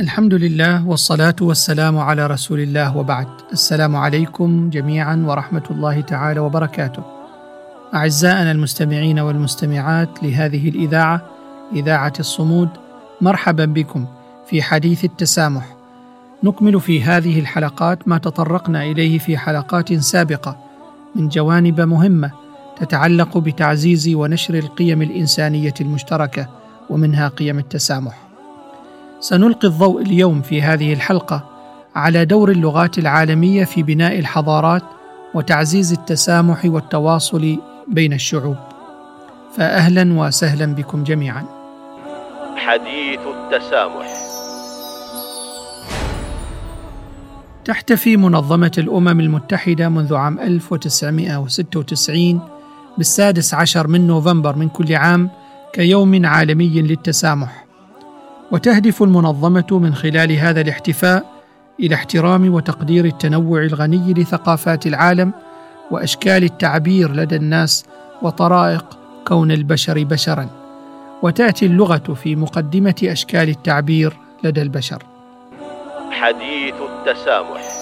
الحمد لله والصلاة والسلام على رسول الله وبعد السلام عليكم جميعا ورحمة الله تعالى وبركاته أعزائنا المستمعين والمستمعات لهذه الإذاعة إذاعة الصمود مرحبا بكم في حديث التسامح نكمل في هذه الحلقات ما تطرقنا إليه في حلقات سابقة من جوانب مهمة تتعلق بتعزيز ونشر القيم الإنسانية المشتركة ومنها قيم التسامح سنلقي الضوء اليوم في هذه الحلقة على دور اللغات العالمية في بناء الحضارات وتعزيز التسامح والتواصل بين الشعوب. فاهلا وسهلا بكم جميعا. حديث التسامح. تحتفي منظمة الأمم المتحدة منذ عام 1996 بالسادس عشر من نوفمبر من كل عام كيوم عالمي للتسامح. وتهدف المنظمة من خلال هذا الاحتفاء إلى احترام وتقدير التنوع الغني لثقافات العالم وأشكال التعبير لدى الناس وطرائق كون البشر بشرا. وتأتي اللغة في مقدمة أشكال التعبير لدى البشر. حديث التسامح.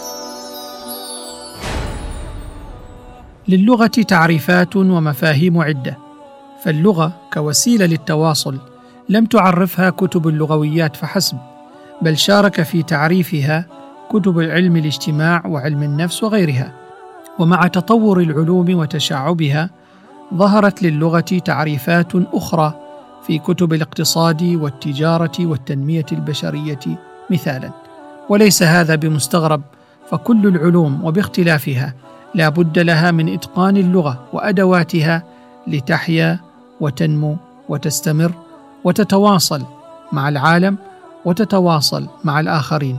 للغة تعريفات ومفاهيم عدة فاللغة كوسيلة للتواصل لم تعرفها كتب اللغويات فحسب بل شارك في تعريفها كتب علم الاجتماع وعلم النفس وغيرها. ومع تطور العلوم وتشعبها ظهرت للغة تعريفات أخرى في كتب الاقتصاد والتجارة والتنمية البشرية مثالا. وليس هذا بمستغرب فكل العلوم وباختلافها لا بد لها من إتقان اللغة وأدواتها لتحيا وتنمو وتستمر وتتواصل مع العالم وتتواصل مع الآخرين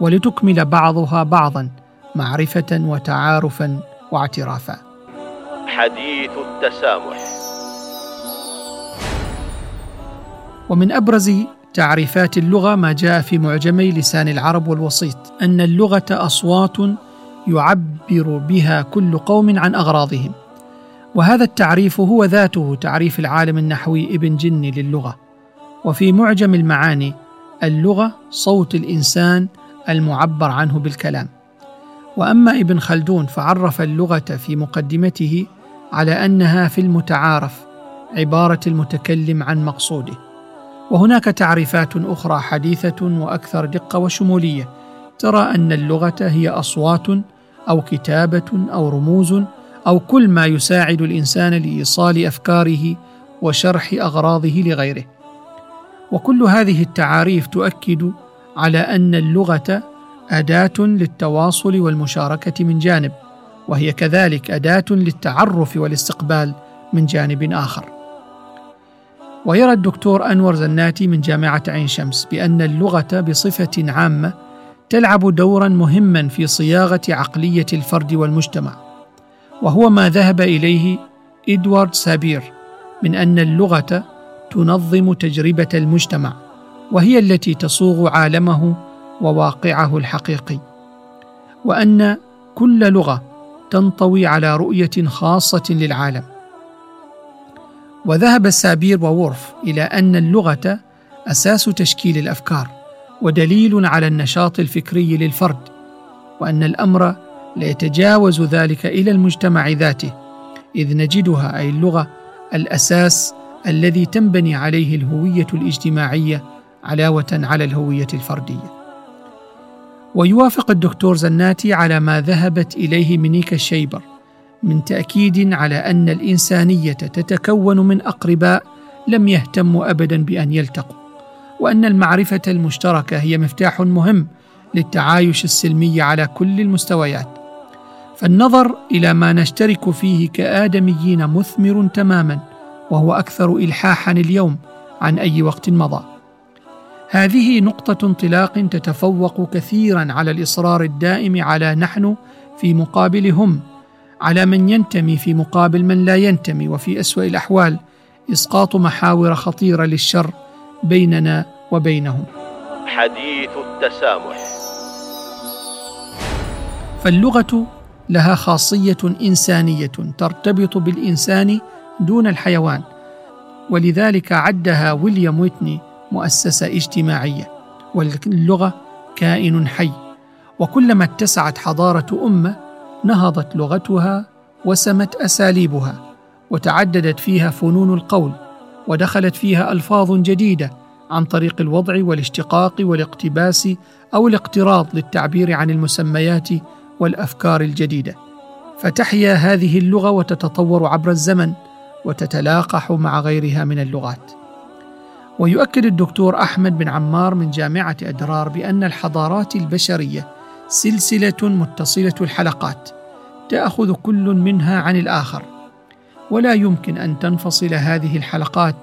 ولتكمل بعضها بعضا معرفة وتعارفا واعترافا. حديث التسامح. ومن أبرز تعريفات اللغة ما جاء في معجمي لسان العرب والوسيط أن اللغة أصوات يعبر بها كل قوم عن أغراضهم. وهذا التعريف هو ذاته تعريف العالم النحوي ابن جني للغة. وفي معجم المعاني اللغة صوت الإنسان المعبر عنه بالكلام. وأما ابن خلدون فعرف اللغة في مقدمته على أنها في المتعارف عبارة المتكلم عن مقصوده. وهناك تعريفات أخرى حديثة وأكثر دقة وشمولية ترى أن اللغة هي أصوات أو كتابة أو رموز أو كل ما يساعد الإنسان لإيصال أفكاره وشرح أغراضه لغيره. وكل هذه التعاريف تؤكد على أن اللغة أداة للتواصل والمشاركة من جانب وهي كذلك أداة للتعرف والاستقبال من جانب آخر. ويرى الدكتور أنور زناتي من جامعة عين شمس بأن اللغة بصفة عامة تلعب دورا مهما في صياغة عقلية الفرد والمجتمع. وهو ما ذهب إليه إدوارد سابير من أن اللغة تنظم تجربة المجتمع وهي التي تصوغ عالمه وواقعه الحقيقي. وأن كل لغة تنطوي على رؤية خاصة للعالم. وذهب سابير وورف إلى أن اللغة أساس تشكيل الأفكار ودليل على النشاط الفكري للفرد وأن الأمر لا يتجاوز ذلك إلى المجتمع ذاته إذ نجدها أي اللغة الأساس الذي تنبني عليه الهوية الاجتماعية علاوة على الهوية الفردية. ويوافق الدكتور زناتي على ما ذهبت إليه منيكا الشيبر من تأكيد على أن الإنسانية تتكون من أقرباء لم يهتموا ابدا بأن يلتقوا وأن المعرفة المشتركة هي مفتاح مهم للتعايش السلمي على كل المستويات. فالنظر إلى ما نشترك فيه كآدميين مثمر تماما وهو أكثر الحاحا اليوم عن أي وقت مضى. هذه نقطة انطلاق تتفوق كثيرا على الإصرار الدائم على نحن في مقابل هم على من ينتمي في مقابل من لا ينتمي وفي أسوأ الأحوال إسقاط محاور خطيرة للشر بيننا وبينهم. حديث التسامح. فاللغة لها خاصية إنسانية ترتبط بالإنسان دون الحيوان ولذلك عدها ويليام ويتني مؤسسة اجتماعية واللغة كائن حي. وكلما اتسعت حضارة أمة نهضت لغتها وسمت أساليبها وتعددت فيها فنون القول ودخلت فيها ألفاظ جديدة عن طريق الوضع والاشتقاق والاقتباس أو الاقتراض للتعبير عن المسميات والأفكار الجديدة. فتحيا هذه اللغة وتتطور عبر الزمن وتتلاقح مع غيرها من اللغات. ويؤكد الدكتور أحمد بن عمار من جامعة أدرار بأن الحضارات البشرية سلسلة متصلة الحلقات تأخذ كل منها عن الآخر. ولا يمكن أن تنفصل هذه الحلقات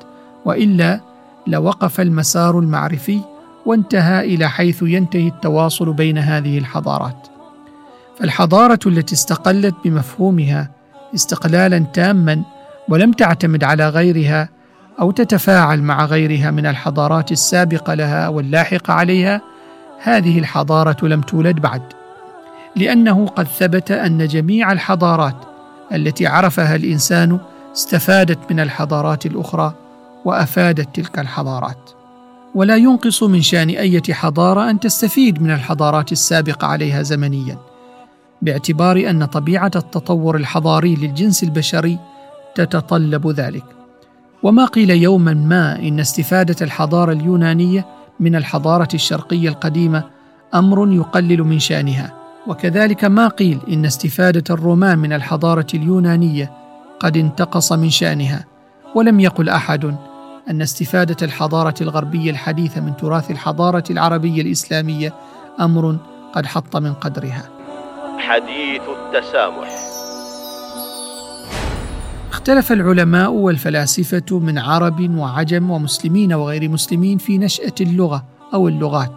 وإلا لوقف المسار المعرفي وانتهى إلى حيث ينتهي التواصل بين هذه الحضارات. فالحضارة التي استقلت بمفهومها استقلالا تاما ولم تعتمد على غيرها أو تتفاعل مع غيرها من الحضارات السابقة لها واللاحقة عليها هذه الحضارة لم تولد بعد لأنه قد ثبت أن جميع الحضارات التي عرفها الإنسان استفادت من الحضارات الأخرى وأفادت تلك الحضارات. ولا ينقص من شأن أية حضارة أن تستفيد من الحضارات السابقة عليها زمنيا. باعتبار أن طبيعة التطور الحضاري للجنس البشري تتطلب ذلك. وما قيل يوما ما إن استفادة الحضارة اليونانية من الحضارة الشرقية القديمة أمر يقلل من شأنها. وكذلك ما قيل إن استفادة الرومان من الحضارة اليونانية قد انتقص من شأنها. ولم يقل أحد أن استفادة الحضارة الغربية الحديثة من تراث الحضارة العربية الإسلامية أمر قد حط من قدرها. حديث التسامح. اختلف العلماء والفلاسفة من عرب وعجم ومسلمين وغير مسلمين في نشأة اللغة أو اللغات.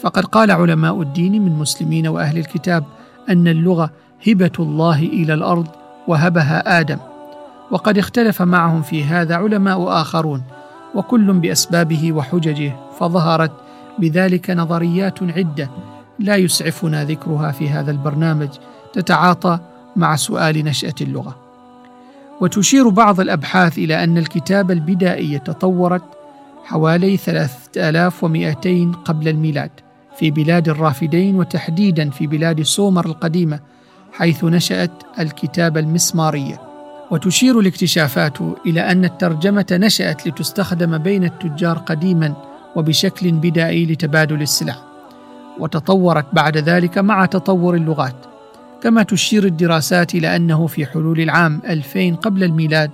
فقد قال علماء الدين من مسلمين وأهل الكتاب أن اللغة هبة الله إلى الأرض وهبها آدم. وقد اختلف معهم في هذا علماء آخرون وكل بأسبابه وحججه فظهرت بذلك نظريات عدة لا يسعفنا ذكرها في هذا البرنامج تتعاطى مع سؤال نشأة اللغة. وتشير بعض الأبحاث إلى أن الكتابة البدائية تطورت حوالي 3200 قبل الميلاد في بلاد الرافدين وتحديدا في بلاد سومر القديمة حيث نشأت الكتابة المسمارية وتشير الاكتشافات إلى أن الترجمة نشأت لتستخدم بين التجار قديما وبشكل بدائي لتبادل السلع. وتطورت بعد ذلك مع تطور اللغات كما تشير الدراسات إلى أنه في حلول العام 2000 قبل الميلاد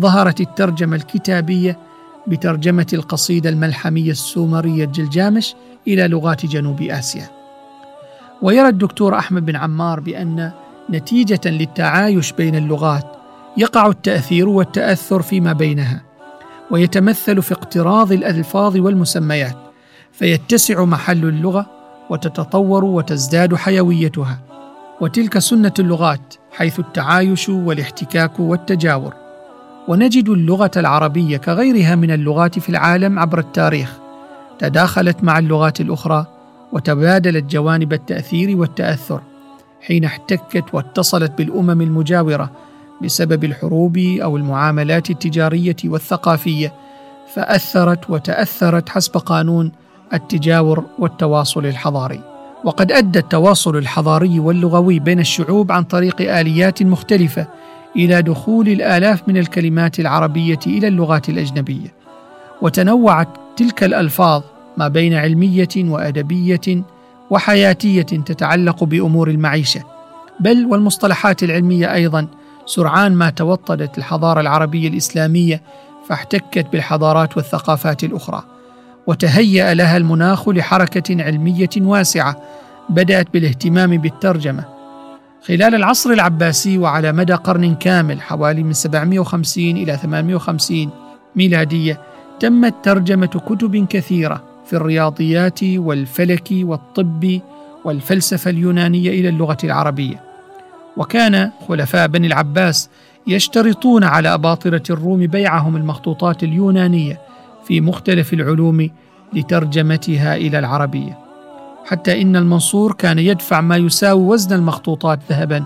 ظهرت الترجمة الكتابية بترجمة القصيدة الملحمية السومرية جلجامش إلى لغات جنوب آسيا. ويرى الدكتور أحمد بن عمار بأن نتيجة للتعايش بين اللغات يقع التأثير والتأثر فيما بينها ويتمثل في اقتراض الألفاظ والمسميات فيتسع محل اللغة وتتطور وتزداد حيويتها وتلك سنة اللغات حيث التعايش والاحتكاك والتجاور. ونجد اللغة العربية كغيرها من اللغات في العالم عبر التاريخ. تداخلت مع اللغات الأخرى وتبادلت جوانب التأثير والتأثر حين احتكت واتصلت بالأمم المجاورة بسبب الحروب أو المعاملات التجارية والثقافية فأثرت وتأثرت حسب قانون التجاور والتواصل الحضاري. وقد أدى التواصل الحضاري واللغوي بين الشعوب عن طريق آليات مختلفة إلى دخول الآلاف من الكلمات العربية إلى اللغات الأجنبية. وتنوعت تلك الألفاظ ما بين علمية وأدبية وحياتية تتعلق بأمور المعيشة. بل والمصطلحات العلمية أيضا سرعان ما توطدت الحضارة العربية الإسلامية فاحتكت بالحضارات والثقافات الأخرى. وتهيأ لها المناخ لحركة علمية واسعة بدأت بالاهتمام بالترجمة. خلال العصر العباسي وعلى مدى قرن كامل حوالي من 750 إلى 850 ميلادية تمت ترجمة كتب كثيرة في الرياضيات والفلك والطب والفلسفة اليونانية إلى اللغة العربية. وكان خلفاء بني العباس يشترطون على أباطرة الروم بيعهم المخطوطات اليونانية في مختلف العلوم لترجمتها إلى العربية. حتى إن المنصور كان يدفع ما يساوي وزن المخطوطات ذهبا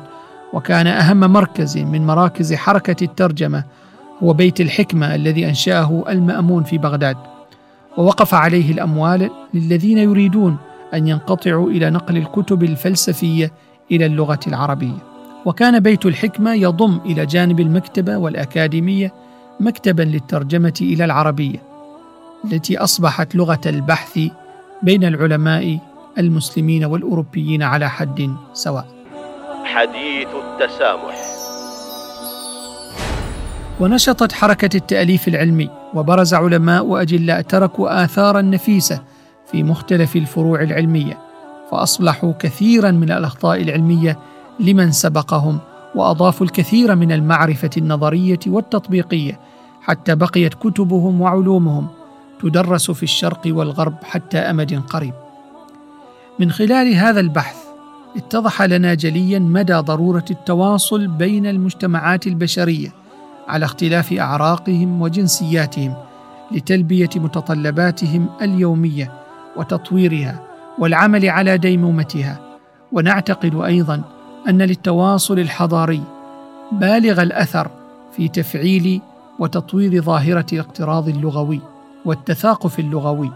وكان أهم مركز من مراكز حركة الترجمة هو بيت الحكمة الذي أنشأه المأمون في بغداد. ووقف عليه الأموال للذين يريدون أن ينقطعوا إلى نقل الكتب الفلسفية إلى اللغة العربية. وكان بيت الحكمة يضم إلى جانب المكتبة والأكاديمية مكتبا للترجمة إلى العربية. التي أصبحت لغة البحث بين العلماء المسلمين والأوروبيين على حد سواء. حديث التسامح. ونشطت حركة التأليف العلمي وبرز علماء وأجلاء تركوا اثارا نفيسه في مختلف الفروع العلمية فاصلحوا كثيرا من الأخطاء العلمية لمن سبقهم وأضافوا الكثير من المعرفة النظرية والتطبيقية حتى بقيت كتبهم وعلومهم تدرس في الشرق والغرب حتى أمد قريب. من خلال هذا البحث اتضح لنا جليا مدى ضرورة التواصل بين المجتمعات البشرية على اختلاف أعراقهم وجنسياتهم لتلبية متطلباتهم اليومية وتطويرها والعمل على ديمومتها. ونعتقد أيضا أن للتواصل الحضاري بالغ الأثر في تفعيل وتطوير ظاهرة الاقتراض اللغوي. والتثاقف اللغوي.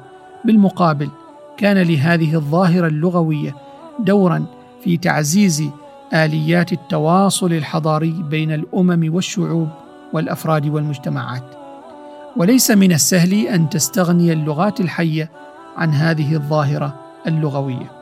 بالمقابل كان لهذه الظاهرة اللغوية دورا في تعزيز آليات التواصل الحضاري بين الأمم والشعوب والأفراد والمجتمعات. وليس من السهل أن تستغني اللغات الحية عن هذه الظاهرة اللغوية.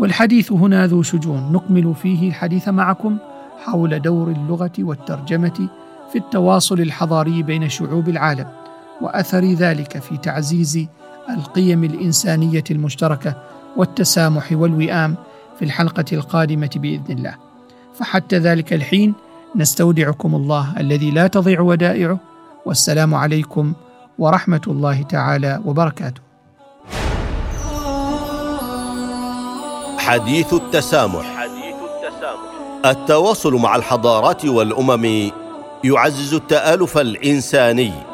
والحديث هنا ذو شجون. نكمل فيه الحديث معكم حول دور اللغة والترجمة في التواصل الحضاري بين شعوب العالم. وأثر ذلك في تعزيز القيم الإنسانية المشتركة والتسامح والوئام في الحلقة القادمة بإذن الله. فحتى ذلك الحين نستودعكم الله الذي لا تضيع ودائعه. والسلام عليكم ورحمة الله تعالى وبركاته. حديث التسامح. حديث التسامح التواصل مع الحضارات والأمم يعزز التآلف الإنساني.